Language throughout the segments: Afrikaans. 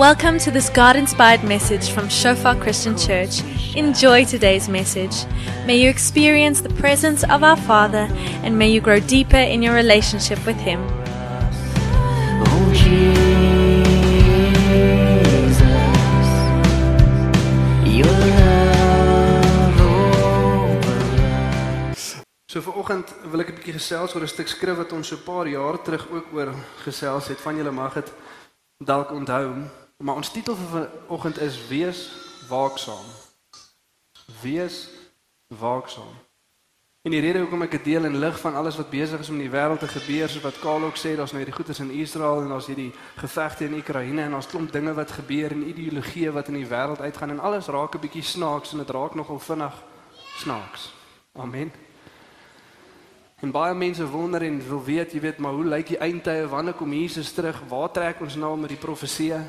Welcome to this God inspired message from Shofar Christian Church. Enjoy today's message. May you experience the presence of our Father and may you grow deeper in your relationship with Him. So vanoggend wil ek 'n bietjie gesels oor 'n stuk skrif wat ons so 'n paar jaar terug ook oor gesels het. Van julle mag dit dalk onthou, maar ons titel vir vanoggend is Wees waaksaam. Wees waaksaam. En die rede hoekom ek dit deel in lig van alles wat besig is om in die wêreld te gebeur, soos wat Karl ook sê, daar's nou hierdie goeters in Israel en daar's hierdie gevegte in Oekraïne en daar's klomp dinge wat gebeur en ideologieë wat in die wêreld uitgaan en alles raak 'n bietjie snaaks en dit raak nogal vinnig snaaks. Amen. En baie mense wonder en wil weet, jy weet, maar hoe lyk die eindtye? Wanneer kom Jesus terug? Waar trek ons nou met die profeseë?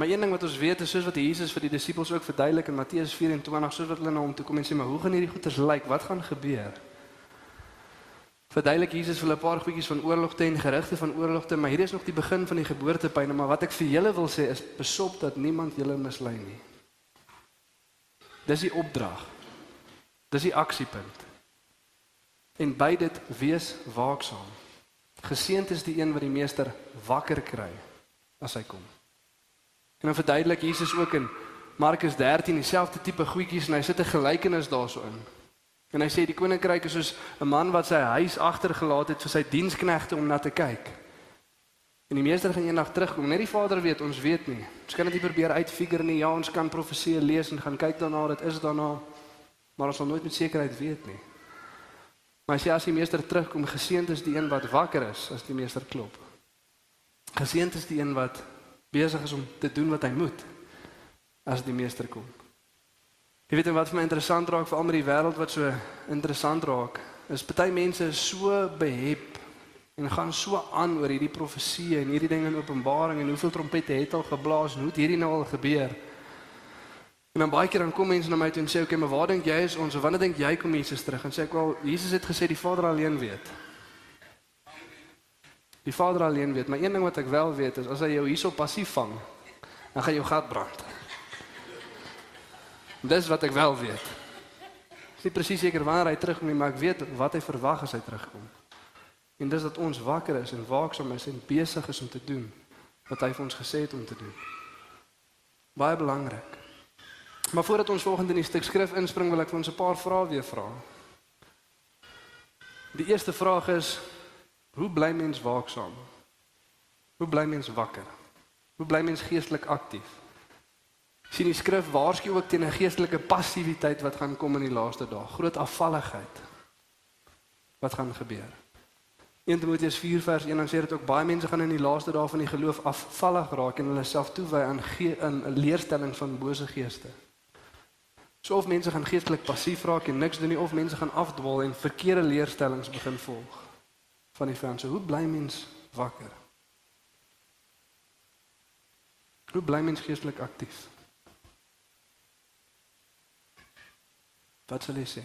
Maar een ding wat ons weet is soos wat Jesus vir die disippels ook verduidelik in Matteus 24, soos wat hulle na hom toe kom en sê, "Maar hoe gaan hierdie goeters lyk? Wat gaan gebeur?" Verduidelik Jesus vir hulle 'n paar goedjies van oorlogte en gerugte van oorlogte, maar hier is nog die begin van die geboortepyne, maar wat ek vir julle wil sê is besop dat niemand julle mislei nie. Dis die opdrag. Dis die aksiepunt. En by dit wees waaksaam. Geseënd is die een wat die meester wakker kry as hy kom. En dan verduidelik Jesus ook in Markus 13 dieselfde tipe goedjies en hy sit 'n gelykenis daarso in. En hy sê die koninkryk is soos 'n man wat sy huis agtergelaat het vir sy diensknegte om na te kyk. En die meester gaan eendag terugkom. Net die Vader weet, ons weet nie. Ons kan dit nie probeer uitfigure nie. Ja, ons kan profeseë lees en gaan kyk daarna, dit is daarna. Maar ons sal nooit met sekerheid weet nie. Maar as jy as die meester terugkom, geseënd is die een wat wakker is as die meester klop. Geseënd is die een wat besig is om te doen wat hy moet as die meester kom. Jy weet wat vir my interessant raak vir almal in die wêreld wat so interessant raak, is party mense is so behep en gaan so aan oor hierdie profesie en hierdie ding in Openbaring en hoeveel trompette het al geblaas en hoe het hierdie nou al gebeur? En dan baie keer dan kom mense na my toe en sê, "Oké, okay, maar waar dink jy is ons? Wanneer dink jy kom Jesus terug?" En sê ek, "Wel, Jesus het gesê die Vader alleen weet." Die Vader alleen weet, maar een ding wat ek wel weet is as hy jou hierso passief vang, dan gaan jou gat brand. Dis wat ek wel weet. Ek is nie presies seker wanneer hy terugkom nie, maar ek weet wat hy verwag as hy terugkom. En dis dat ons wakker is en waaksaam is en besig is om te doen wat hy vir ons gesê het om te doen. Baie belangrik. Maar voordat ons volgende in die stuk skrif inspring, wil ek vir ons 'n paar vrae weer vra. Die eerste vraag is: Hoe bly mens waaksaam? Hoe bly mens wakker? Hoe bly mens geestelik aktief? sien die skrif waarsku ook teen 'n geestelike passiwiteit wat gaan kom in die laaste dae, groot afvalligheid. Wat gaan gebeur? 1 Timoteus 4 vers 1 dan sê dit ook baie mense gaan in die laaste dae van die geloof afvallig raak en hulle self toewy aan 'n leerstelling van bose geeste. So of mense gaan geestelik passief raak en niks doen nie of mense gaan afdwaal en verkeerde leerstellings begin volg van die. So hoe bly mens wakker? Hoe bly mens geestelik aktief? Wat sal jy sê?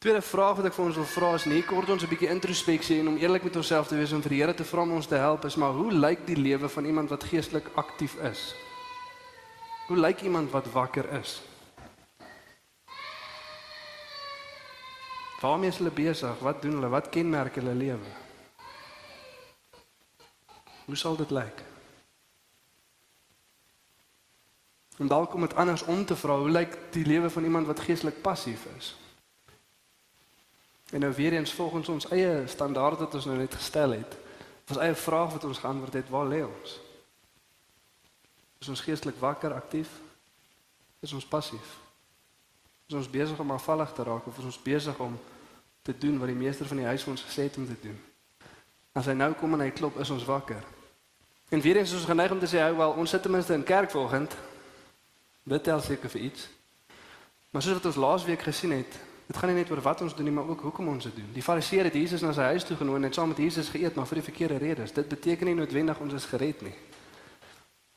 Tweede vraag wat ek vir ons wil vra is nie kort ons 'n bietjie introspeksie en om eerlik met onsself te wees en vir die Here te vra om ons te help is maar hoe lyk die lewe van iemand wat geestelik aktief is? Hoe lyk iemand wat wakker is? Waarmee is hulle besig? Wat doen hulle? Wat kenmerk hulle lewe? Hoe sal dit lyk? En dalk om dit anders om te vra, hoe lyk die lewe van iemand wat geestelik passief is? En nou weer eens volgens ons eie standaarde wat ons nou net gestel het, ons eie vraag wat ons geantwoord het, waar lê ons? Is ons geestelik wakker, aktief? Is ons passief? Is ons besig om afvallig te raak of is ons besig om te doen wat die meester van die huis ons gesê het om te doen? As hy nou kom en hy klop, is ons wakker. En weer eens is ons geneig om te sê, "Wel, ons sit ten minste in kerk volgend." Dit tel seker vir iets. Maar soos wat ons laasweek gesien het, dit gaan nie net oor wat ons doen nie, maar ook hoekom ons dit doen. Die Fariseërs het Jesus na sy huis toe genooi en het saam met Jesus geëet, maar vir die verkeerde redes. Dit beteken nie noodwendig ons is gered nie.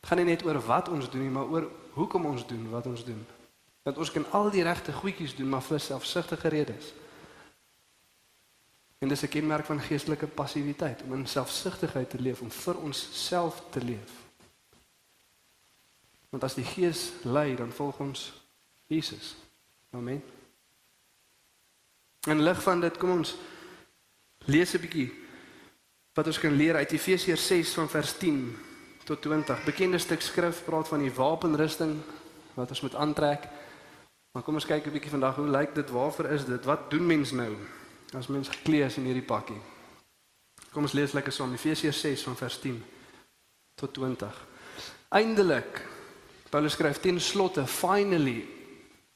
Dit gaan nie net oor wat ons doen nie, maar oor hoekom ons doen wat ons doen. Dat ons kan al die regte goedjies doen, maar vir selfsugtige redes. En dis 'n kenmerk van geestelike passiwiteit om in selfsugtigheid te leef, om vir onsself te leef. Want as die Gees lei, dan volg ons Jesus. Amen. En lig van dit, kom ons lees 'n bietjie wat ons kan leer uit Efesiërs 6 van vers 10 tot 20. Bekende stuk skrif praat van die wapenrusting wat ons moet aantrek. Maar kom ons kyk 'n bietjie vandag hoe lyk dit? Waarvoor is dit? Wat doen mens nou as mens geklee is in hierdie pakkie? Kom ons lees lekker saam Efesiërs 6 van vers 10 tot 20. Eindelik Paulus skryf ten slotte finally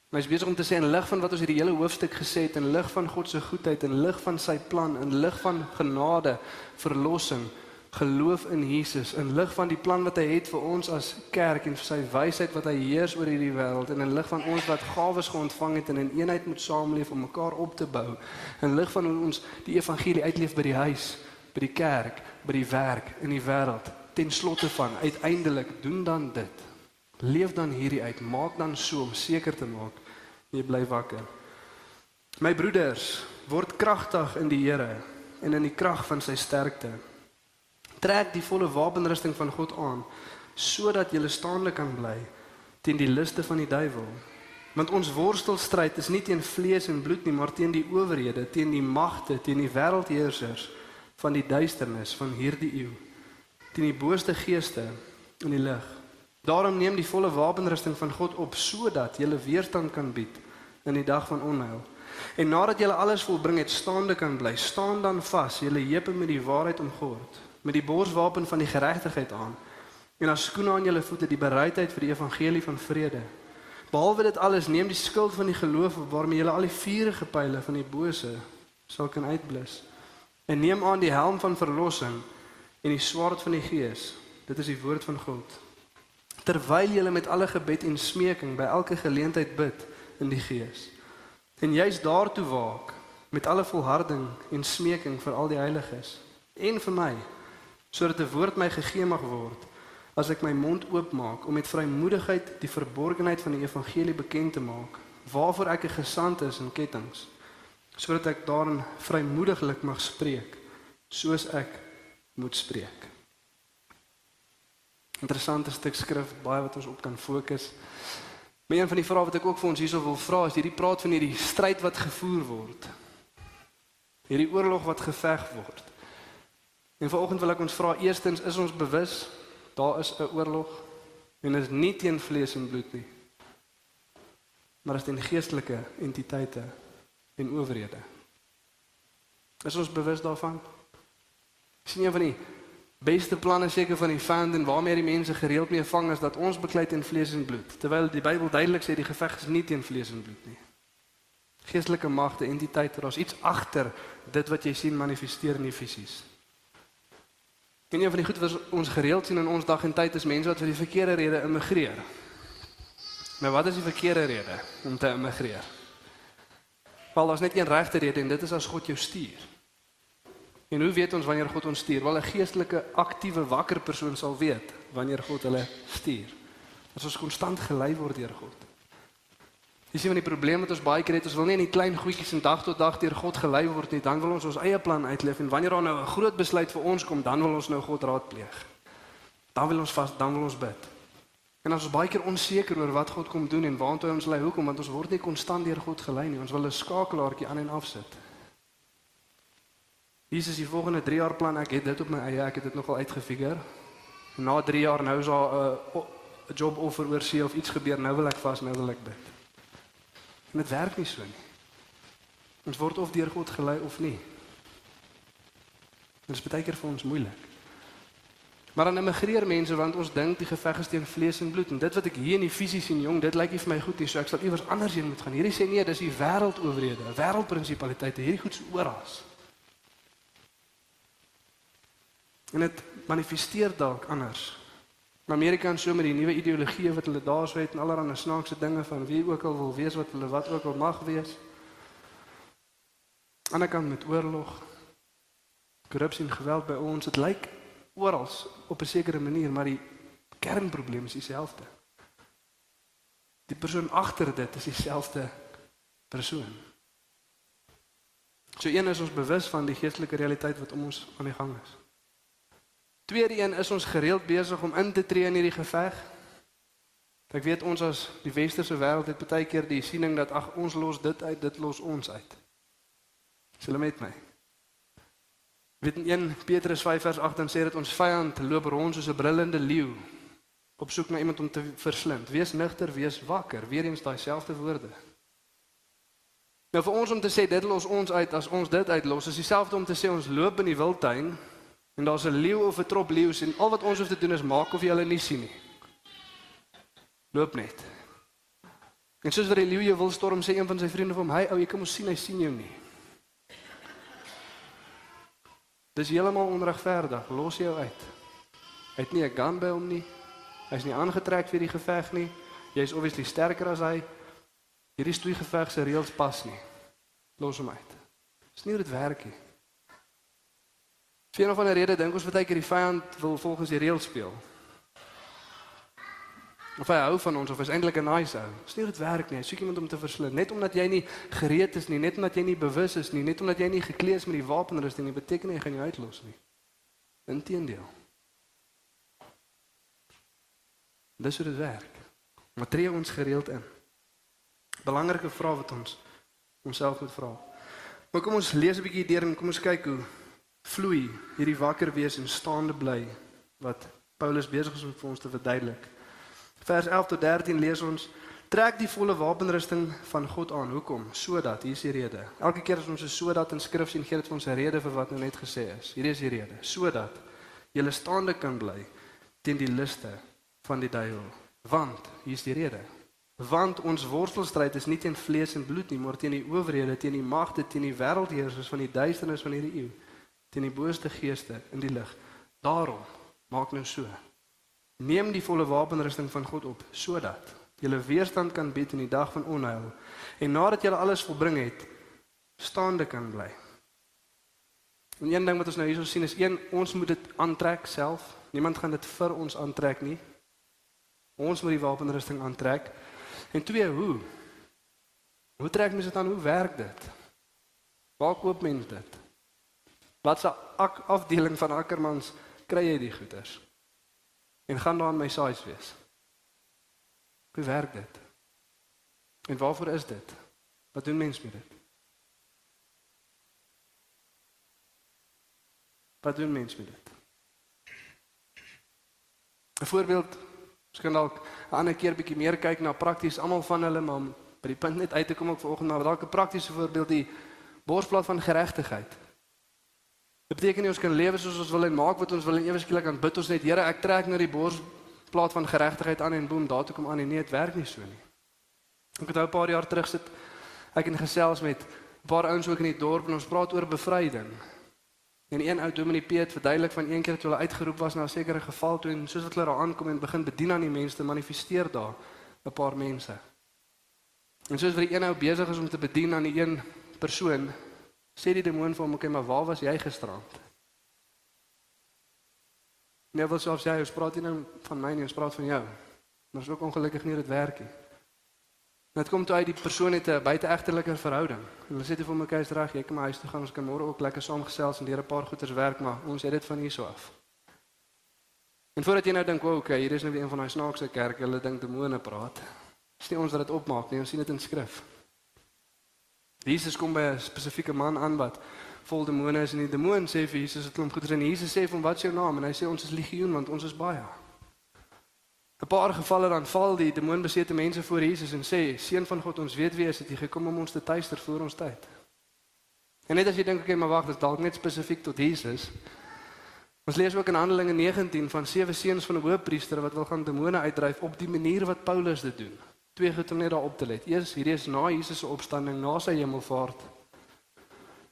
Maar is besig om te sê in lig van wat ons hierdie hele hoofstuk gesê het in lig van God se goedheid en lig van sy plan en lig van genade, verlossing, geloof in Jesus, in lig van die plan wat hy het vir ons as kerk en vir sy wysheid wat hy heers oor hierdie wêreld en in lig van ons wat gawes geontvang het en in eenheid moet saamleef om mekaar op te bou. In lig van hoe ons die evangelie uitleef by die huis, by die kerk, by die werk in die wêreld. Ten slotte van uiteindelik doen dan dit Leef dan hierdie uit, maak dan so om seker te maak jy bly wakker. My broeders, word kragtig in die Here en in die krag van sy sterkte. Trek die volle wapenrusting van God aan sodat jy staande kan bly teen die liste van die duiwel. Want ons worstelstryd is nie teen vlees en bloed nie, maar teen die owerhede, teen die magte, teen die wêreldheersers van die duisternis van hierdie eeu, teen die booste geeste in die lig. Daarom neem die volle wapenrusting van God op sodat jy weerstand kan bied in die dag van onheil. En nadat jy alles volbring het, staande kan bly, staan dan vas, jy heupe met die waarheid omgord, met die borswapen van die geregtigheid aan. En as skoene aan jou voete die bereidheid vir die evangelie van vrede. Behalwe dit alles, neem die skild van die geloof waarmee jy al die vuurige pile van die bose sal kan uitblus. En neem aan die helm van verlossing en die swaard van die gees. Dit is die woord van God terwyl jy met alle gebed en smeking by elke geleentheid bid in die gees. En jy's daartoe waak met alle volharding en smeking vir al die heiliges en vir my sodat 'n woord my gegee mag word as ek my mond oopmaak om met vrymoedigheid die verborgenheid van die evangelie bekend te maak waarvoor ek 'n gesant is in kettinge sodat ek daarin vrymoediglik mag spreek soos ek moet spreek. Interessante stuk skrif, baie wat ons op kan fokus. Maar een van die vrae wat ek ook vir ons hierso wil vra is hierdie praat van hierdie stryd wat gevoer word. Hierdie oorlog wat geveg word. En vanoggend wil ek ons vra eerstens is ons bewus daar is 'n oorlog en dit is nie teen vlees en bloed nie. Maar dit is teen geestelike entiteite en owerhede. Is ons bewus daarvan? sien jy van die beste planne seker van die vyand en waarmee die mense gereeld mee vang is dat ons beklei teen vlees en bloed terwyl die Bybel duidelik sê die geveg is nie teen vlees en bloed nie geestelike magte entiteite daar's iets agter dit wat jy sien manifesteer in die fisies en een van die goed wat ons gereeld sien in ons dag en tyd is mense wat vir die verkeerde rede immigreer maar wat is die verkeerde rede om te immigreer wel daar's net een regte rede en dit is as God jou stuur En hoe weet ons wanneer God ons stuur? Wel 'n geestelike aktiewe wakker persoon sal weet wanneer God hulle stuur. As ons konstant gelei word deur God. Dis een van die probleme wat ons baie keer het, ons wil nie in die klein goedjies en dag tot dag deur God gelei word nie. Dan wil ons ons eie plan uitleef en wanneer daar nou 'n groot besluit vir ons kom, dan wil ons nou God raadpleeg. Dan wil ons vas, dan wil ons bid. En ons is baie keer onseker oor wat God kom doen en waartoe hy ons lei. Hoekom? Want ons word nie konstant deur God gelei nie. Ons wil 'n skakelaartjie aan en af sit. Is die volgende 3 jaar plan. Ek het dit op my eie, ek het dit nogal uitgefigure. Na 3 jaar nou is daar 'n uh, job offer oor see of iets gebeur, nou wil ek vas, nou wil ek bid. En dit werk nie so nie. Ons word of deur God gelei of nie. Dit is baie keer vir ons moeilik. Maar dan immigreer mense want ons dink die geveg is teen vlees en bloed en dit wat ek hier in die visie sien jong, dit lyk nie vir my goed nie, so ek sal iewers anders heen moet gaan. Hierdie sê nee, dis die wêreldowerhede, wêreldprinsipaliteite, hierdie goed is oral. En dit manifesteer dalk anders. In Amerika en so met die nuwe ideologie wat hulle daar so het en allerlei snaakse dinge van wie ook al wil wees wat hulle wat ook al mag wees. Aan die kant met oorlog, korrupsie en geweld by ons, dit lyk oral op 'n sekere manier, maar die kernprobleem is dieselfde. Die persoon agter dit is dieselfde persoon. So een is ons bewus van die geestelike realiteit wat om ons aan die gang is. Tweede een is ons gereeld besig om in te tree in hierdie geveg. Ek weet ons as die westerse wêreld het baie keer die siening dat ag ons los dit uit, dit los ons uit. Sê met my. Weet in 1 Petrus 5 vers 8 dan sê dit ons vyand loop rond soos 'n brullende leeu op soek na iemand om te verslind. Wees nigter, wees wakker. Weer eens daai selfde woorde. Nou vir ons om te sê dit los ons uit as ons dit uitlos, is dieselfde om te sê ons loop in die wildtuin en daar's 'n leeu of 'n trop leeu's en al wat ons hoef te doen is maak of jy hulle nie sien nie. Loop net. En soos wat die leeu wil storm sê een van sy vriende vir hom, "Hy ou, jy kan mos sien hy sien jou nie." Dis heeltemal onregverdig. Los jou uit. Hy het nie 'n gun by hom nie. Hy's nie aangetrek vir die geveg nie. Jy's obviously sterker as hy. Hierdie stoei geveg se reëls pas nie. Los hom uit. Dis nie hoe dit werk nie. Vir 'n of ander rede dink ons baie keer die vyand wil volgens die reëls speel. Of hy hou van ons of is eintlik 'n nice ou. Dis nie hoe dit werk nie. Hy soek iemand om te verslind. Net omdat jy nie gereed is nie, net omdat jy nie bewus is nie, net omdat jy nie geklee is met die wapenrusting nie, beteken nie jy gaan jou uitlos nie. Inteendeel. Dis hoe dit werk. Maar tree ons gereeld in. Belangrike vraag wat ons onsself moet vra. Maar kom ons lees 'n bietjie deur en kom ons kyk hoe vloei hierdie wakker wees en staande bly wat Paulus besig is om vir ons te verduidelik. Vers 11 tot 13 lees ons trek die volle wapenrusting van God aan. Hoekom? Sodat hier is die rede. Elke keer as ons 'n sodat in skrif sien, gee dit vir ons 'n rede vir wat nou net gesê is. Hierdie is die rede. Sodat jy staande kan bly teen die liste van die duiwel. Want hier is die rede. Want ons worstelstryd is nie teen vlees en bloed nie, maar teen die owerhede, teen die magte, teen die wêreldheersers van die duisternis van hierdie eeu, teen die booste geeste in die lig. Daarom maak nou so. Neem die volle wapenrusting van God op sodat jy weerstand kan bied in die dag van onheil en nadat jy alles volbring het, staande kan bly. En een ding wat ons nou hierso sien is een ons moet dit aantrek self. Niemand gaan dit vir ons aantrek nie. Ons moet die wapenrusting aantrek. En twee, hoe? Hoe trek mens dit aan? Hoe werk dit? Waar koop mens dit? Wat 'n afdeling van Ackermans kry jy die goeders? En gaan daar in my size wees. Hoe werk dit? En waarvoor is dit? Wat doen mens met dit? Wat doen mens met dit? 'n Voorbeeld kan dalk 'n ander keer bietjie meer kyk na prakties almal van hulle, maar by die punt net uit te kom ek vanoggend maar dalk 'n praktiese voorbeeld die borsplaat van geregtigheid. Dit beteken nie ons kan lewe soos ons wil en maak wat ons wil en ewe skielik aan bid ons net Here, ek trek nou die borsplaat van geregtigheid aan en boem, daar toe kom aan en nee, dit werk nie so nie. Ek het nou 'n paar jaar terug sit ek in gesels met 'n paar ouens ook in die dorp en ons praat oor bevryding. En een ou dominee Piet verduidelik van een keer toe hulle uitgeroep was na 'n sekere geval toe en soos wat hulle daar aankom en begin bedien aan die mense, manifesteer daar 'n paar mense. En soos wat die een ou besig is om te bedien aan die een persoon, sê die demoon vir hom, "Oké, maar waar was jy gisterand?" Nee, wat sou jy "Ons praat nie nou van my nie, ons praat van jou." Maar is ook ongelukkig nie dit werk nie. Dit kom toe uit die persoon het 'n buiteegtelike verhouding. Hulle sê dit vir mekaar is reg, jy kan maar huis toe gaan, ons kan môre ook lekker saam gesels en deur 'n paar goeters werk, maar ons het dit van hierso af. En voordat jy nou dink, "Oké, okay, hier is nou weer een van daai snaakse kerke, hulle dink demone praat." Dis nie ons wat dit opmaak nie, ons sien dit in skrif. Jesus kom by 'n spesifieke man aan wat vol demone is en die demoon sê vir Jesus 'n klomp goeters en Jesus sê vir hom, "Wat is jou naam?" En hy sê, "Ons is legioen want ons is baie." 'n paar gevalle dan val die demoonbesete mense voor Jesus en sê seun van God ons weet wie is dit jy gekom om ons te tuister voor ons tyd. En net as jy dink ek okay, maar wag dis dalk net spesifiek tot Jesus. Ons lees ook in Handelinge 19 van sewe seuns van 'n hoofpriester wat wil gaan demone uitdryf op die manier wat Paulus dit doen. Twee goed om net daarop te let. Eers hierdie is na Jesus se opstanding na sy hemelvaart.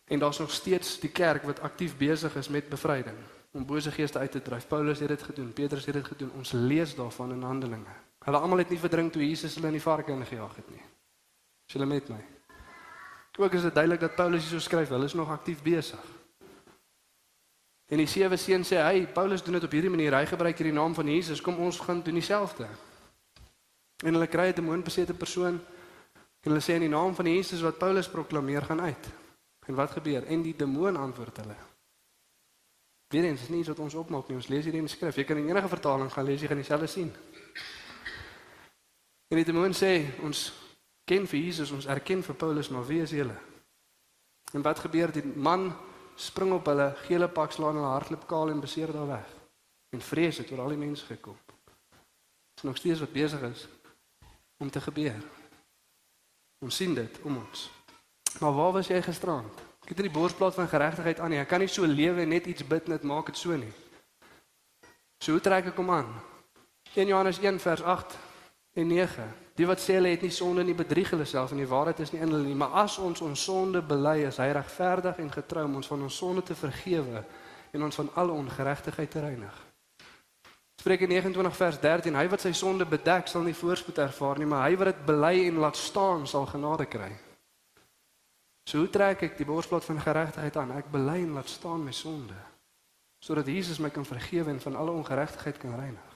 En daar's nog steeds die kerk wat aktief besig is met bevryding om bose geeste uit te dryf. Paulus het dit gedoen, Petrus het dit gedoen. Ons lees daarvan in Handelinge. Hulle almal het nie verdrink toe Jesus hulle in die varke ingejaag het nie. Is julle met my? Ook is dit duidelik dat Paulus hierso skryf, hulle is nog aktief besig. En die sewe seuns sê, "Hey, Paulus doen dit op hierdie manier. Hy gebruik hierdie naam van Jesus. Kom ons gaan doen dieselfde." En hulle kry 'n demoonbesete persoon en hulle sê in die naam van Jesus wat Paulus proklameer gaan uit. En wat gebeur? En die demoon antwoord hulle. Weer eens, is nie iets wat ons opmaak nie. Ons lees hier in die skrif. Jy kan in enige vertaling gaan lees, jy gaan dieselfde sien. En die demoon sê, ons ken vir Jesus, ons erken vir Paulus, maar wie is julle? En wat gebeur? Die man spring op hulle, gele pak slaan hulle hardloop kaal en beseer daar weg. En vrees het oor al die mense gekom. Dit is nog steeds wat besig is om te gebeur. Ons sien dit om ons. Maar waar was jy gisterand? Ek het in die borsplaas van geregtigheid aan nie. Ek kan nie so lewe en net iets bid net maak dit so nie. So hoe trek ek hom aan? 1 Johannes 1 vers 8 en 9. Die wat sê hulle het nie sonde nie bedrieg hulle self en die waarheid is nie in hulle nie, maar as ons ons sonde bely, is hy regverdig en getrou om ons van ons sonde te vergewe en ons van alle ongeregtigheid te reinig. Spreuke 29 vers 13: Hy wat sy sonde bedek, sal nie voorspoed ervaar nie, maar hy wat dit bely en laat staan, sal genade kry. So hoe trek ek die borsblad van geregtigheid aan? Ek bely en laat staan my sonde sodat Jesus my kan vergewe en van alle ongeregtigheid kan reinig.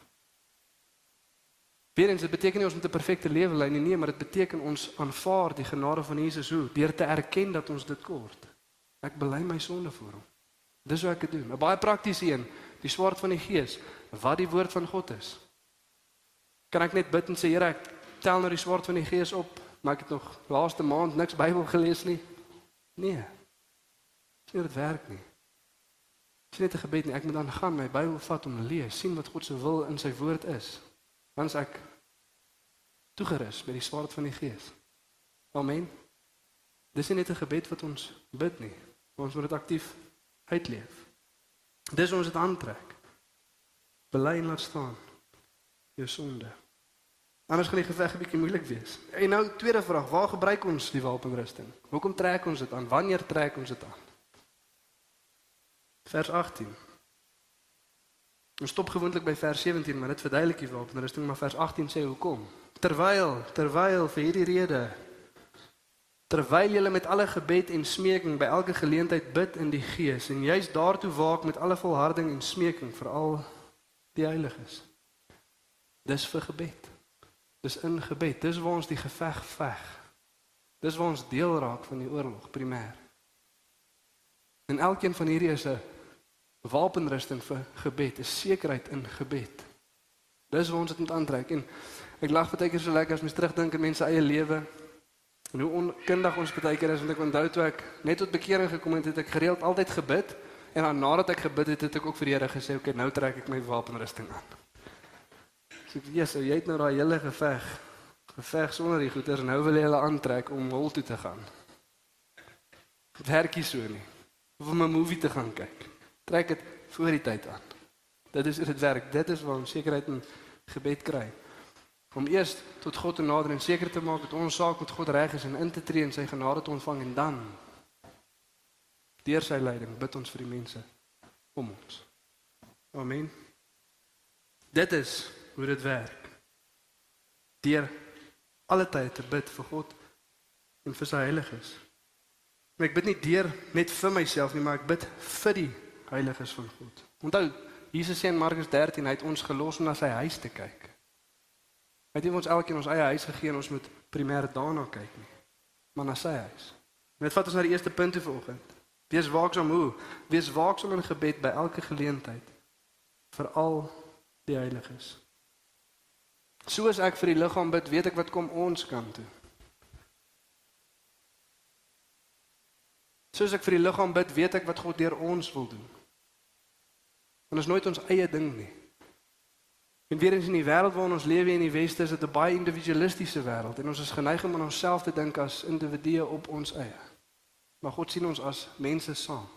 Weerens dit beteken nie ons moet 'n perfekte lewe lei nie, nee, maar dit beteken ons aanvaar die genade van Jesus hoe deur te erken dat ons dit kort. Ek bely my sonde voor hom. Dis hoe ek doen. 'n Baie praktiese een, die swaard van die Gees, wat die woord van God is. Kan ek net bid en sê Here, ek tel nou die swaard van die Gees op, maar ek het nog laaste maand niks Bybel gelees nie. Nee. Dit het werk nie. Dis net 'n gebed nie. Ek moet dan gaan my Bybel vat om te lees, sien wat God se wil in sy woord is. Dan is ek toegerus met die swaard van die Gees. Amen. Dis nie net 'n gebed wat ons bid nie, ons moet dit aktief uitleef. Dis ons dit aantrek. Bely en laat staan jou sonde. Anders gaan die geveg 'n bietjie moeilik wees. En nou tweede vraag, waar gebruik ons die wapenrusting? Hoekom trek ons dit aan? Wanneer trek ons dit aan? Vers 18. Ons stop gewoonlik by vers 17, maar dit verduidelik die wapenrusting, maar vers 18 sê hoekom? Terwyl, terwyl vir hierdie rede terwyl julle met alle gebed en smeking by elke geleentheid bid in die Gees en juis daartoe waak met alle volharding en smeking vir al die heiliges. Dis vir gebed. Dis in gebed. Dis waar ons die geveg veg. Dis waar ons deel raak van die oorlog primêr. En elkeen van hierdie is 'n wapenrusting vir gebed, 'n sekerheid in gebed. Dis waar ons dit moet aantrek en Ek lag baie keer so lekker as mens terugdink aan mense eie lewe. En hoe onkundig ons baie keer is want ek onthou toe ek net tot bekering gekom het, het ek gereeld altyd gebid en dan nadat ek gebid het, het ek ook vir die Here gesê, "Oké, nou trek ek my wapenrusting aan." So ek sê, "Jy het nou daai hele geveg geveg sonder die goeders, nou wil jy hulle aantrek om hol toe te gaan." Werkie so nie. Of om 'n movie te gaan kyk. Trek dit voor die tyd aan. Dit is dit werk. Dit is waar ons sekerheid in gebed kry om eers tot God te nader en seker te maak dat ons saak met God reg is en in te tree en sy genade te ontvang en dan deur sy leiding bid ons vir die mense om ons. Amen. Dit is hoe dit werk. Deur alle tyd te bid vir God en vir sy heiliges. Maar ek bid nie deur net vir myself nie, maar ek bid vir die heiliges van God. Onthou, Jesus sê in Markus 13, hy het ons gelos om na sy huis te kyk. Hy het ons elkeen ons eie huis gegee en ons moet primêr daarna kyk nie. Maar na sy huis. Net vat ons na die eerste punt toe vanoggend. Wees waaksaam hoe? Wees waaksaam in gebed by elke geleentheid vir al die heiliges. Soos ek vir die liggaam bid, weet ek wat kom ons kant toe. Soos ek vir die liggaam bid, weet ek wat God deur ons wil doen. En ons nooit ons eie ding nie. En weer eens in die wêreld waarin ons lewe in die weste is dit 'n baie individualistiese wêreld en ons is geneig om aan onsself te dink as individue op ons eie. Maar God sien ons as mense saam.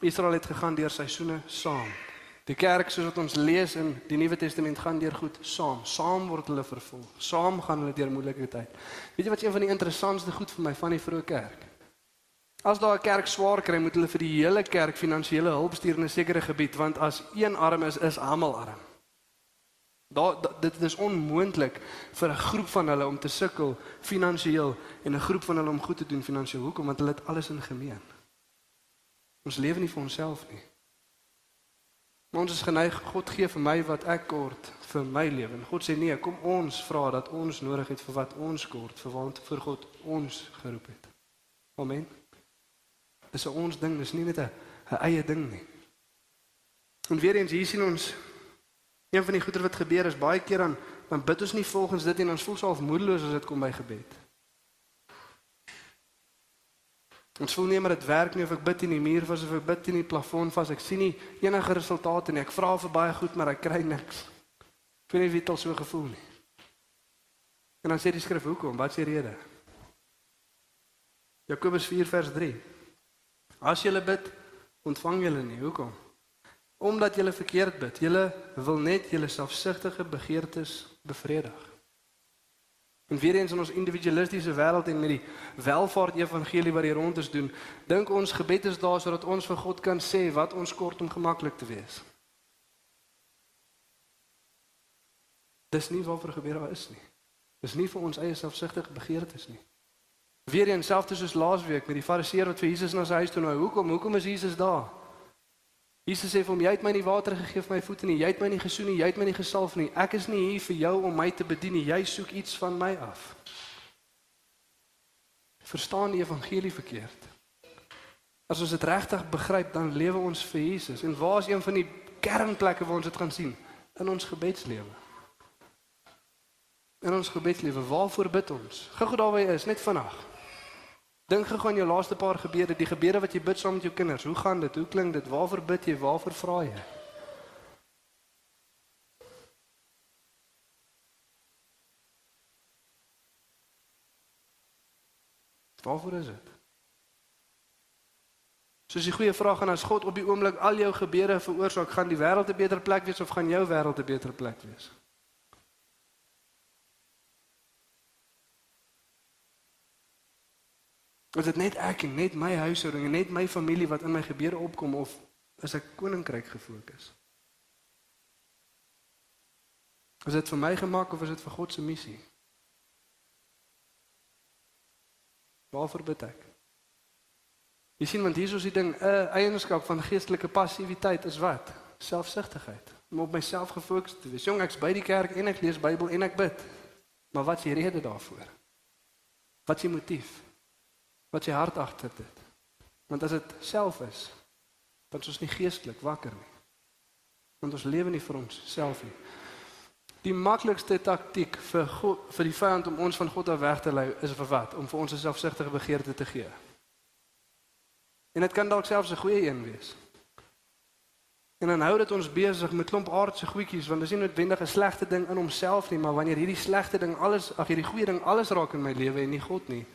Israel het gegaan deur seisoene saam. Die kerk soos wat ons lees in die Nuwe Testament gaan deur goed saam. Saam word hulle vervolg. Saam gaan hulle deur moeilike tyd. Weet jy wat een van die interessantste goed vir my van die vroeë kerk? As daar 'n kerk swaar kry, moet hulle vir die hele kerk finansiële hulp stuur in 'n sekere gebied want as een arm is, is almal arm. Daar dit is onmoontlik vir 'n groep van hulle om te sukkel finansiëel en 'n groep van hulle om goed te doen finansiëel. Hoekom? Want hulle het alles in gemeen. Ons lewe nie vir onsself nie. Maar ons is geneig God gee vir my wat ek kort vir my lewe. En God sê nee, kom ons vra dat ons nodig het vir wat ons kort, vir wat vir God ons geroep het. Amen. Dis 'n ons ding, dis nie net 'n 'n eie ding nie. En weer eens hier sien ons een van die goeie wat gebeur is baie keer dan dan bid ons nie volgens dit en ons voel so half moedeloos as dit kom by gebed. Ons voel nie maar dit werk nie of ek bid in die muur vas of ek bid in die plafon vas. Ek sien nie enige resultate nie. Ek vra vir baie goed maar ek kry niks. Ek weet nie wie dit al so gevoel nie. En dan sê die skrif hoekom? Wat is die rede? Jakobus 4 vers 3. As jy bid, ontvang jy nie. Hoekom? Omdat jy verkeerd bid. Jy wil net jou selfsugtige begeertes bevredig. En weer eens in ons individualistiese wêreld en met die welvaart evangelie wat hier rond is doen, dink ons gebed is daar sodat ons vir God kan sê wat ons kort om gemaklik te wees. Dis nie waarvoor gebed daar is nie. Dis nie vir ons eie selfsugtige begeertes nie. Weer eens selfs soos laasweek met die fariseer wat vir Jesus na sy huis toe nou, hoekom hoekom is Jesus daar? Jesus sê vir hom jy het my nie water gegee vir my voete nie, jy het my nie gesoen nie, jy het my nie gesalf nie. Ek is nie hier vir jou om my te bedien nie. Jy soek iets van my af. Verstaan die evangelie verkeerd. As ons dit regtig begryp, dan lewe ons vir Jesus. En waar is een van die kernplekke waar ons dit gaan sien? In ons gebedslewe. In ons gebedslewe, waarvoor bid ons? Gou-gou daar waar jy is, net vanaand. Dink gou aan jou laaste paar gebede, die gebede wat jy bid saam met jou kinders. Hoe gaan dit? Hoe klink dit? Waarvoor bid jy? Waarvoor vra jy? Waarvoor is dit? Soos die goeie vraag en as God op die oomblik al jou gebede veroorsaak, gaan die wêreld 'n beter plek wees of gaan jou wêreld 'n beter plek wees? Is dit net ek en net my huishouding en net my familie wat in my gebede opkom of is ek koninkryk gefokus? Is dit vir my gemaak of is dit vir God se missie? Waarvoor bid ek? Jy sien want hier is die ding, 'n eienskap van geestelike passiwiteit is wat? Selfsugtigheid. Om op myself gefokus te wees. Jong, ek's by die kerk en ek lees Bybel en ek bid. Maar wat is die rede daarvoor? Wat is die motief? Wat sy hart agter dit. Want as dit self is, dan is ons nie geestelik wakker nie. Want ons lewe nie vir ons self nie. Die maklikste taktiek vir God, vir die vyand om ons van God af weg te lei is vir wat? Om vir ons 'n selfsugtige begeerte te gee. En dit kan dalk selfs 'n goeie een wees. En dan hou dit ons besig met klomp aardse goedjies want dit is nie noodwendig 'n slegte ding in homself nie, maar wanneer hierdie slegte ding alles, ag hierdie goeie ding alles raak in my lewe en nie God nie,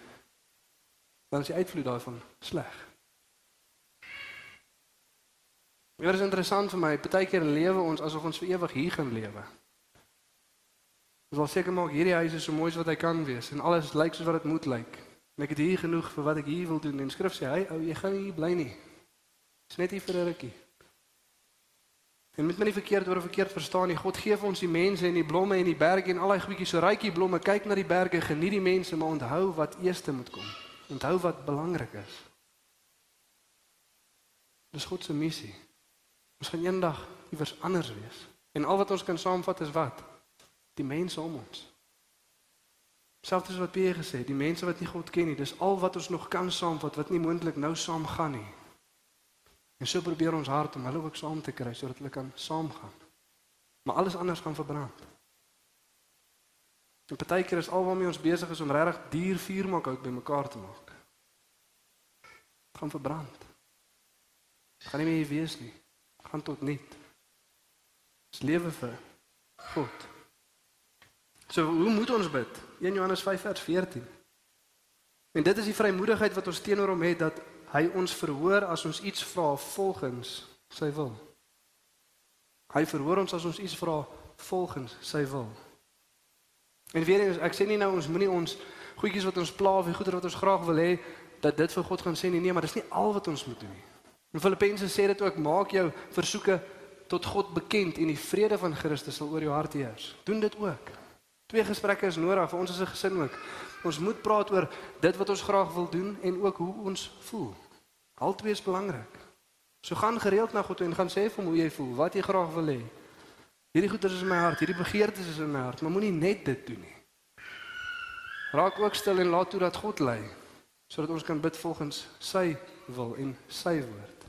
dan is die uitvloed daarvan sleg. Dit is interessant vir my, partykeer lewe ons asof ons vir ewig hier gaan lewe. Ons wil seker maak hierdie huis is so mooi as wat hy kan wees en alles lyk soos wat dit moet lyk. En ek het hier genoeg vir wat ek hier wil doen. En skrif sê hy, ou, jy gaan hier bly nie. Dis net hier vir 'n rukkie. En met my nie verkeerd oor verkeerd verstaan nie. God gee vir ons die mense en die blomme en die berge en al daai goedjies so rykie blomme. Kyk na die berge, geniet die mense, maar onthou wat eers moet kom. Onthou wat belangrik is. Dis God se missie. Ons gaan eendag iewers anders wees. En al wat ons kan saamvat is wat? Die mense om ons. Selfs as wat Pierre gesê het, die mense wat nie God ken nie, dis al wat ons nog kan saamvat wat nie moontlik nou saam gaan nie. En so probeer ons hart om hulle ook saam te kry sodat hulle kan saamgaan. Maar alles anders gaan verbrand. En partykeer is al waarmee ons besig is om regtig duur vuur maak uit bymekaar te maak. Gaan verbrand. Gaan nie meer wees nie. Gaan tot niet. Dis lewe vir God. So hoe moet ons bid? 1 Johannes 5 vers 14. En dit is die vrymoedigheid wat ons teenoor hom het dat hy ons verhoor as ons iets vra volgens sy wil. Hy verhoor ons as ons iets vra volgens sy wil. En weer eens, ek sê nie nou ons moenie ons goedjies wat ons pla of die goeder wat ons graag wil hê dat dit vir God gaan sê nie, nee, maar dis nie al wat ons moet doen nie. In Filippense sê dit ook, maak jou versoeke tot God bekend en die vrede van Christus sal oor jou hart heers. Doen dit ook. Twee gesprekke is nodig vir ons as 'n gesin ook. Ons moet praat oor dit wat ons graag wil doen en ook hoe ons voel. Albei is belangrik. So gaan gereeld na God toe en gaan sê vir hom hoe jy voel, wat jy graag wil hê. Hierdie goeders is in my hart, hierdie begeertes is in my hart, maar moenie net dit doen nie. Raak ook stil en laat toe dat God lei. Sodat ons kan bid volgens sy wil en sy woord.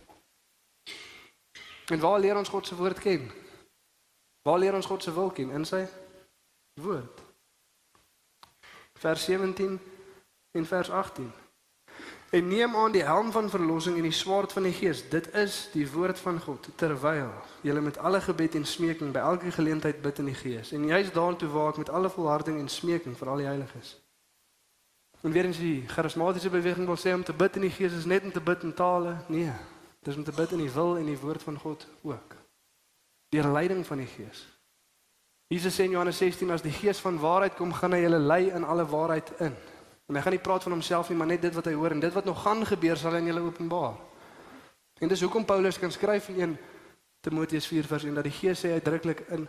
En waar leer ons God se woord ken? Waar leer ons God se wil ken in sy woord? Vers 17 en vers 18. En neem aan die helm van verlossing en die swaard van die gees. Dit is die woord van God terwyl jy met alle gebed en smeking by elke geleentheid bid in die gees. En jy's daartoe waak met alle volharding en smeking vir al die heiliges. En weer eens die charismatiese beweging wil sê om te bid in die gees is net om te bid in tale. Nee, dis om te bid in die wil en die woord van God ook. Deur leiding van die gees. Jesus sê in Johannes 16 as die gees van waarheid kom, gaan hy julle lei in alle waarheid in. En hy gaan nie praat van homself nie, maar net dit wat hy hoor en dit wat nog gaan gebeur sal hy aan julle openbaar. En dis hoekom Paulus kan skryf in 1 Timoteus 4 vers 1 dat die Gees sê uitdruklik in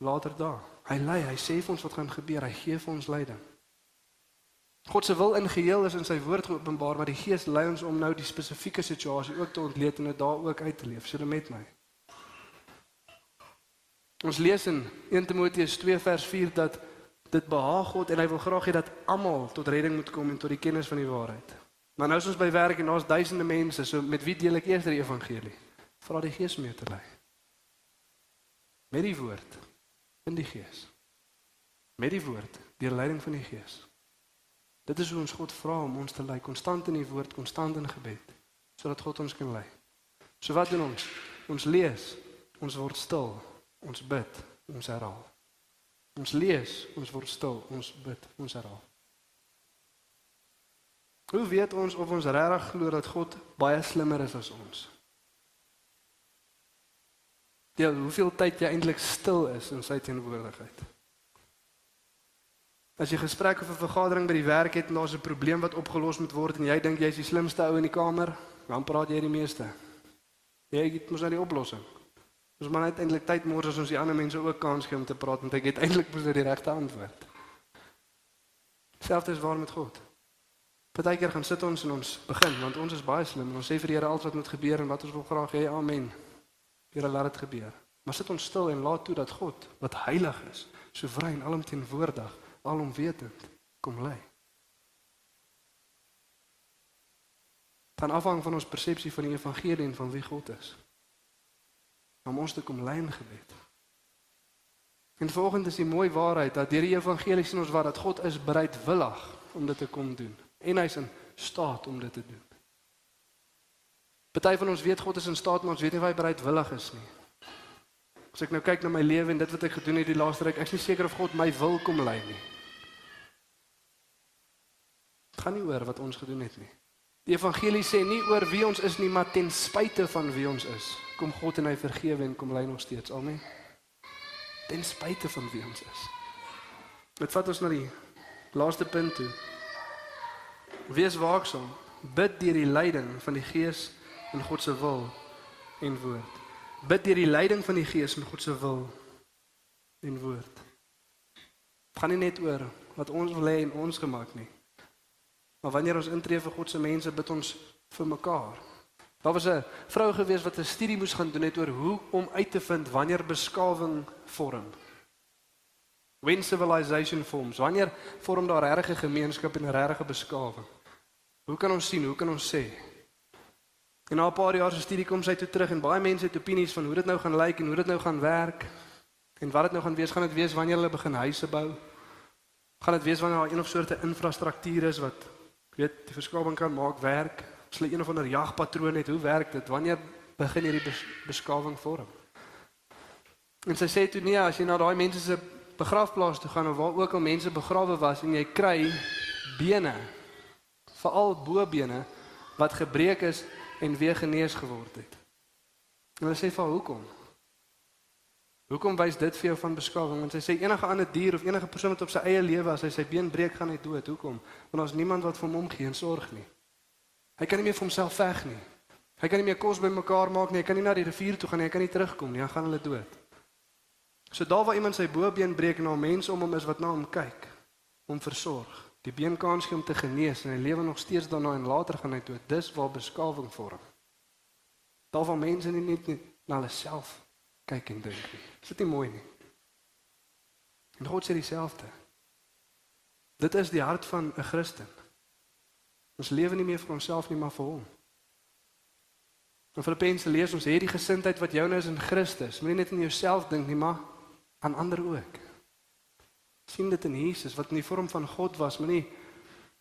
later dae. Hy lei, hy sê vir ons wat gaan gebeur, hy gee vir ons leiding. God se wil in geheel is in sy woord geopenbaar, maar die Gees lei ons om nou die spesifieke situasie ook te ontleed en dit daar ook uit te leef. Sê dit met my. Ons lees in 1 Timoteus 2 vers 4 dat dit behaag God en hy wil graag hê dat almal tot redding moet kom en tot die kennis van die waarheid. Maar nou is ons by werk en daar's duisende mense, so met wie deel ek eers die evangelie? Vra die Gees mee te lei. Met die woord in die Gees. Met die woord, deur leiding van die Gees. Dit is hoe ons God vra om ons te lei, konstant in die woord, konstant in gebed, sodat God ons kan lei. So wat doen ons? Ons lees, ons word stil, ons bid, ons herhaal. Ons lees, ons word stil, ons bid, ons herhaal. Hoe weet ons of ons regtig glo dat God baie slimmer is as ons? Ja, hoeveel tyd jy eintlik stil is in sy teenwoordigheid. As jy gesprek of 'n vergadering by die werk het en daar's 'n probleem wat opgelos moet word en jy dink jy's die slimste ou in die kamer, dan praat jy die meeste. Jy het mos nou die oplossing. Ons maar net eintlik tyd môre as ons die ander mense ook kans gee om te praat want ek het eintlik mos nou die regte antwoord. Selfs is waar met God. Partykeer gaan sit ons en ons begin want ons is baie slim en ons sê vir die Here alles wat moet gebeur en wat ons wil graag hê. Amen. Here laat dit gebeur. Maar sit ons stil en laat toe dat God wat heilig is, soewerein, alomteenwoordig, alomwetend kom lei. Dan afhang van ons persepsie van die evangelie en van wie God is om ons te kom lei in gebed. En volgens is die mooi waarheid dat deur die evangelie sien ons wat dat God is bereidwillig om dit te kom doen en hy's in staat om dit te doen. Party van ons weet God is in staat, maar ons weet nie of hy bereidwillig is nie. As ek nou kyk na my lewe en dit wat ek gedoen het die laaste ruk, ek is nie seker of God my wil kom lei nie. Dit gaan nie oor wat ons gedoen het nie. Die evangelie sê nie oor wie ons is nie, maar ten spyte van wie ons is kom God en hy vergewe en kom lei nog steeds. Amen. Ten spyte van wie ons is. Dit vat ons na die laaste punt toe. Wees waaksaam. Bid deur die leiding van die Gees en God se wil en woord. Bid deur die leiding van die Gees en God se wil en woord. Gaan nie net oor wat ons wil hê en ons gemaak nie. Maar wanneer ons intree vir God se mense, bid ons vir mekaar. Daar was 'n vrou gewees wat 'n studie moes gaan doen net oor hoe om uit te vind wanneer beskawing vorm. When civilization forms. Wanneer vorm daar regte gemeenskap en regte beskawing? Hoe kan ons sien? Hoe kan ons sê? En na 'n paar jaar se studie kom sy toe terug en baie mense het opinies van hoe dit nou gaan lyk en hoe dit nou gaan werk. En wat dit nou gaan wees, gaan dit wees wanneer hulle begin huise bou? Gaan dit wees wanneer daar een of soorte infrastruktuur is wat weet die verskawing kan maak werk? as hulle een of ander jagpatroon het, hoe werk dit? Wanneer begin hierdie bes beskawing vorm? En sy sê toe nee, as jy na daai mense se begrafplaas toe gaan of waar ook al mense begrawe was en jy kry bene, veral bobene wat gebreek is en weer genees geword het. En hulle sê vir hoekom? Hoekom wys dit vir jou van beskawing? Want sy sê enige ander dier of enige persoon wat op sy eie lewe as hy sy been breek gaan hy dood. Hoekom? Want daar's niemand wat vir hom omgee en sorg nie. Hy kan nie meer vir homself veg nie. Hy kan nie meer kos bymekaar maak nie. Hy kan nie na die rivier toe gaan nie. Hy kan nie terugkom nie. Dan gaan hulle dood. So daar waar iemand sy bobeen breek en na mense om hom is wat na hom kyk, hom versorg. Die been kans om te genees en hy lewe nog steeds daarna en later gaan hy dood. Dis waar beskawing vorm. Daar waar mense nie net na hulle self kyk en dink nie. Is dit nie mooi nie? En God sê dieselfde. Dit is die hart van 'n Christen. Ons lewe nie meer vir onsself nie, maar vir hom. In Filippense lees ons hierdie gesindheid wat jou nou is in Christus. Moenie net aan jouself dink nie, maar aan ander ook. Sien dit in Jesus wat in die vorm van God was, maar nie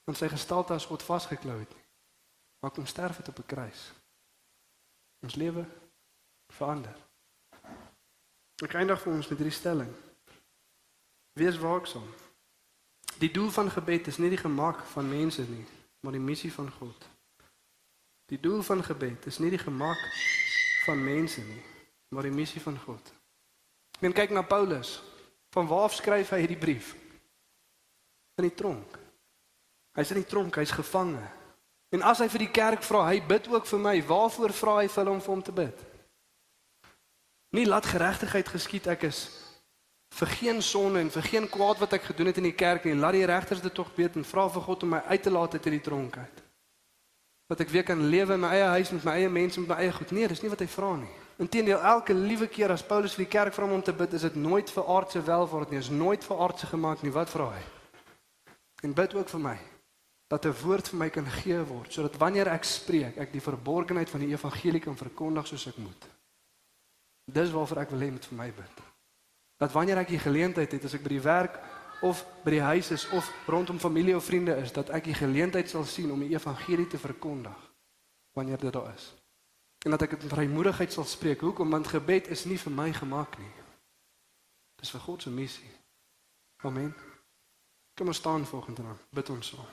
in sy gestalte as God vasgeklou het nie. Maar kom sterf het op 'n kruis. Ons lewe verander. Ek eindig vir ons met hierdie stelling. Wees waaksaam. Die doel van gebed is nie die gemak van mense nie, maar die missie van God. Die doel van gebed is nie die gemak van mense nie, maar die missie van God. Men kyk na Paulus. Van waar af skryf hy hierdie brief? In die tronk. Hy's in die tronk, hy's gevange. En as hy vir die kerk vra, hy bid ook vir my. Waarvoor vra hy vir hom vir hom te bid? Nie laat geregtigheid geskied ek is vir geen sonde en vir geen kwaad wat ek gedoen het in die kerk nie. Laat die regters dit tog weet en vra vir God om my uit te laat uit hierdie tronk uit. Dat ek weer kan lewe in my eie huis met my eie mense met my eie goed. Nee, dis nie wat hy vra nie. Inteendeel, elke liewe keer as Paulus vir die kerk vra om te bid, is dit nooit vir aardse welvaart nie. Is nooit vir aardse gemaak nie. Wat vra hy? En bid ook vir my dat 'n woord vir my kan gegee word sodat wanneer ek spreek, ek die verborgenheid van die evangelie kan verkondig soos ek moet. Dis waarvoor ek wil hê met vir my bid. Dat wanneer ek die geleentheid het as ek by die werk of by die huis is of rondom familie of vriende is, dat ek die geleentheid sal sien om die evangelie te verkondig wanneer dit daar is. En dat ek dit met vrymoedigheid sal spreek. Hoekom? Want gebed is nie vir my gemaak nie. Dis vir God se missie. Amen. Kom ons staan volgende dan. Bid ons saam.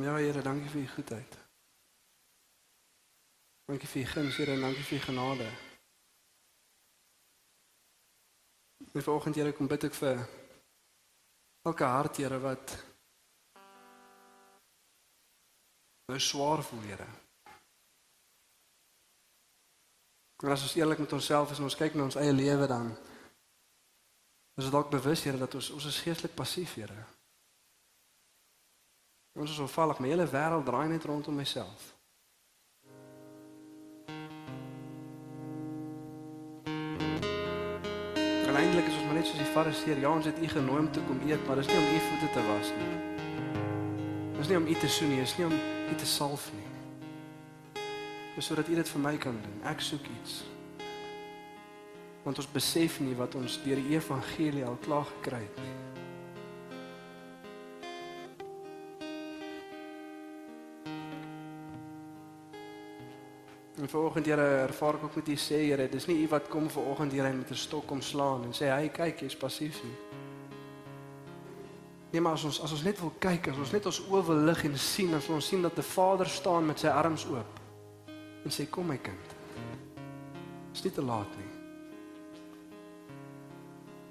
Ja, Here, dankie vir u goedheid. Dankie vir u guns, Here, en dankie vir u genade. En vanoggend, Here, kom bid ek vir elke hart, Here, wat nou swaar voel, Here. En as ons eerlik met onsself is en ons kyk na ons eie lewe dan is dit dalk bewus, Here, dat ons ons is geestelik passief, Here. Ons is onvallig, my hele wêreld draai net rondom myself. En eintlik is ons maar net soos die fariseer. Ja, ons het u genooi om te kom eet, maar dis nie om u voete te was nie. Dis nie om u te soen nie, dis nie om u te salf nie. Dis sodat u dit vir my kan doen. Ek soek iets. Want ons besef nie wat ons deur die evangelie al klaar gekry het nie. En vanoggend Here ervaar ek ook met u sê Here, dis nie u wat kom vanoggend Here met 'n stok kom slaan en sê hy kyk jy's passief nie. Nee, maar as ons as ons net wil kyk, as ons net ons oë wil lig en sien, as ons sien dat 'n Vader staan met sy arms oop en sê kom my kind. Is nie te laat nie.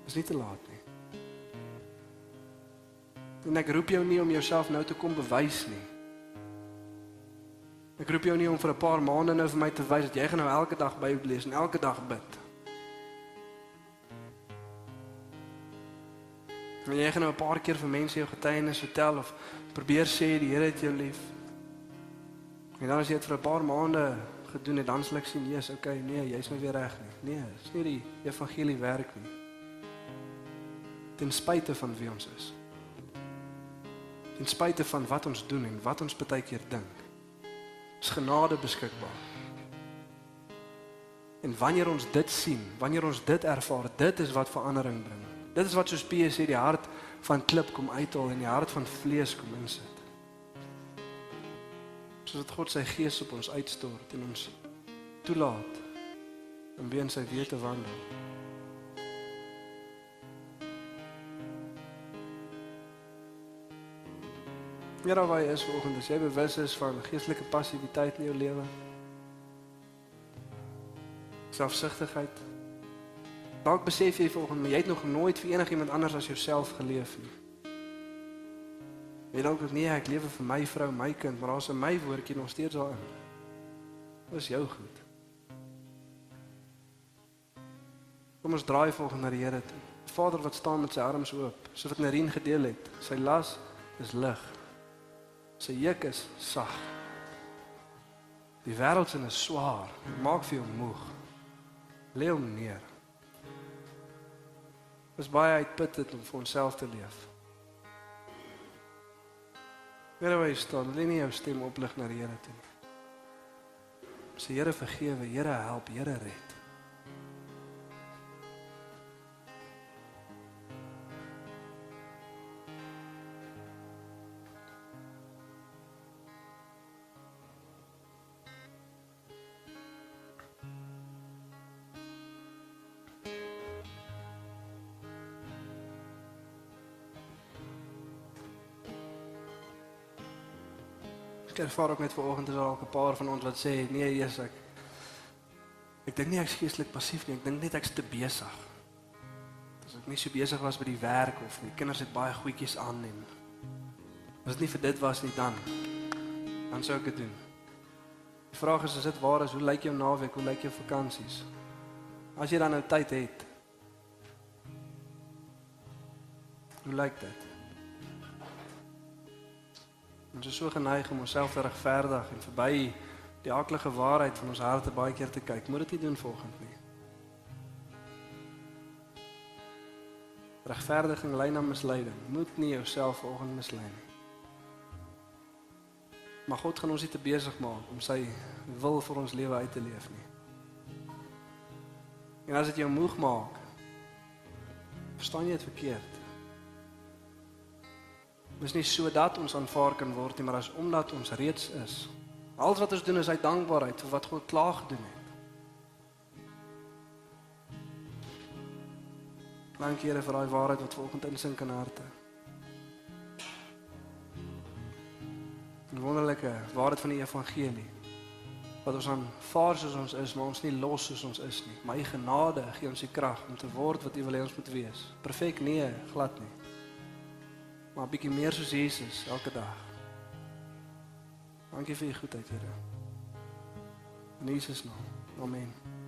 Is nie te laat nie. En ek roep jou nie om jouself nou te kom bewys nie. Ek roep jou nie om vir 'n paar maande nou vir my te wys dat jy gaan nou elke dag Bybel lees en elke dag bid. En jy gaan nou 'n paar keer vir mense jou getuienis vertel of probeer sê die Here het jou lief. En dan as jy dit vir 'n paar maande gedoen het, dan sal ek sien, "Jesus, okay, nee, jy's nou weer reg nie." Nee, dis nie die evangelie werk nie. Ten spyte van wie ons is. Ten spyte van wat ons doen en wat ons baie keer dink is genade beskikbaar. En wanneer ons dit sien, wanneer ons dit ervaar, dit is wat verandering bring. Dit is wat soos Petrus sê die hart van klip kom uithaal en die hart van vlees kom insit. Soos dat God sy gees op ons uitstort en ons toelaat om weer in sy weë te wandel. Ja, daar waar jy is vanoggend, as jy bewus is van geestelike passiwiteit in jou lewe. Selfsugtigheid. Dalk besef jy vanoggend, jy het nog nooit vir enigiemand anders as jouself geleef nie. Jy dalk nee, ek lewe vir my vrou, my kind, maar daar's 'n my woordjie nog steeds daarin. Dis jou goed. Kom ons draai volgens na die Here toe. Vader wat staan met sy arms oop, so wat Nerien gedeel het. Sy las is lig. Sy juk is sag. Die wêreld se is swaar. Dit maak vir jou moeg. Lê hom neer. Dit is baie uitputtend om vir onsself te leef. Here wy staan, lê nie jou stem oplig na die Here toe nie. Sê Here vergewe, Here help, Here red. Ervaar ook net vanoggend is daar al 'n paar van ons wat sê nee, Jesus ek ek dink nie ek's geestelik passief nie, ek dink net ek's te besig. As ek nie so besig was met die werk of die kinders het baie goedjies aan en as dit nie vir dit was nie dan dan sou ek dit doen. Die vraag is as dit waar is, hoe lyk jou naweek? Hoe lyk jou vakansies? As jy dan nou tyd het. Hoe lyk dit? Ons is so geneig om onsself te regverdig en verby die aardige waarheid van ons harte baie keer te kyk. Moet dit nie doen volgens nie. Regverdiging lei na misleiding. Moet nie jouself volgens mislei nie. Maar God gaan ons nie te besig maak om sy wil vir ons lewe uit te leef nie. En as dit jou moeg maak, verstaan jy dit verkeerd. Dis nie sodat ons aanvaar kan word nie, maar as omdat ons reeds is. Alles wat ons doen is uit dankbaarheid vir wat God klaar gedoen het. Dankie Here vir daai waarheid wat vanoggend insink in harte. 'n Wonderlike waarheid van die evangelie. Wat ons aanvaar soos ons is, maar ons nie los soos ons is nie. My genade gee ons die krag om te word wat U wil hê ons moet wees. Perfek nee, glad nie. Maar 'n bietjie meer soos Jesus elke dag. Dankie vir U goedheid, Here. In Jesus naam. Amen.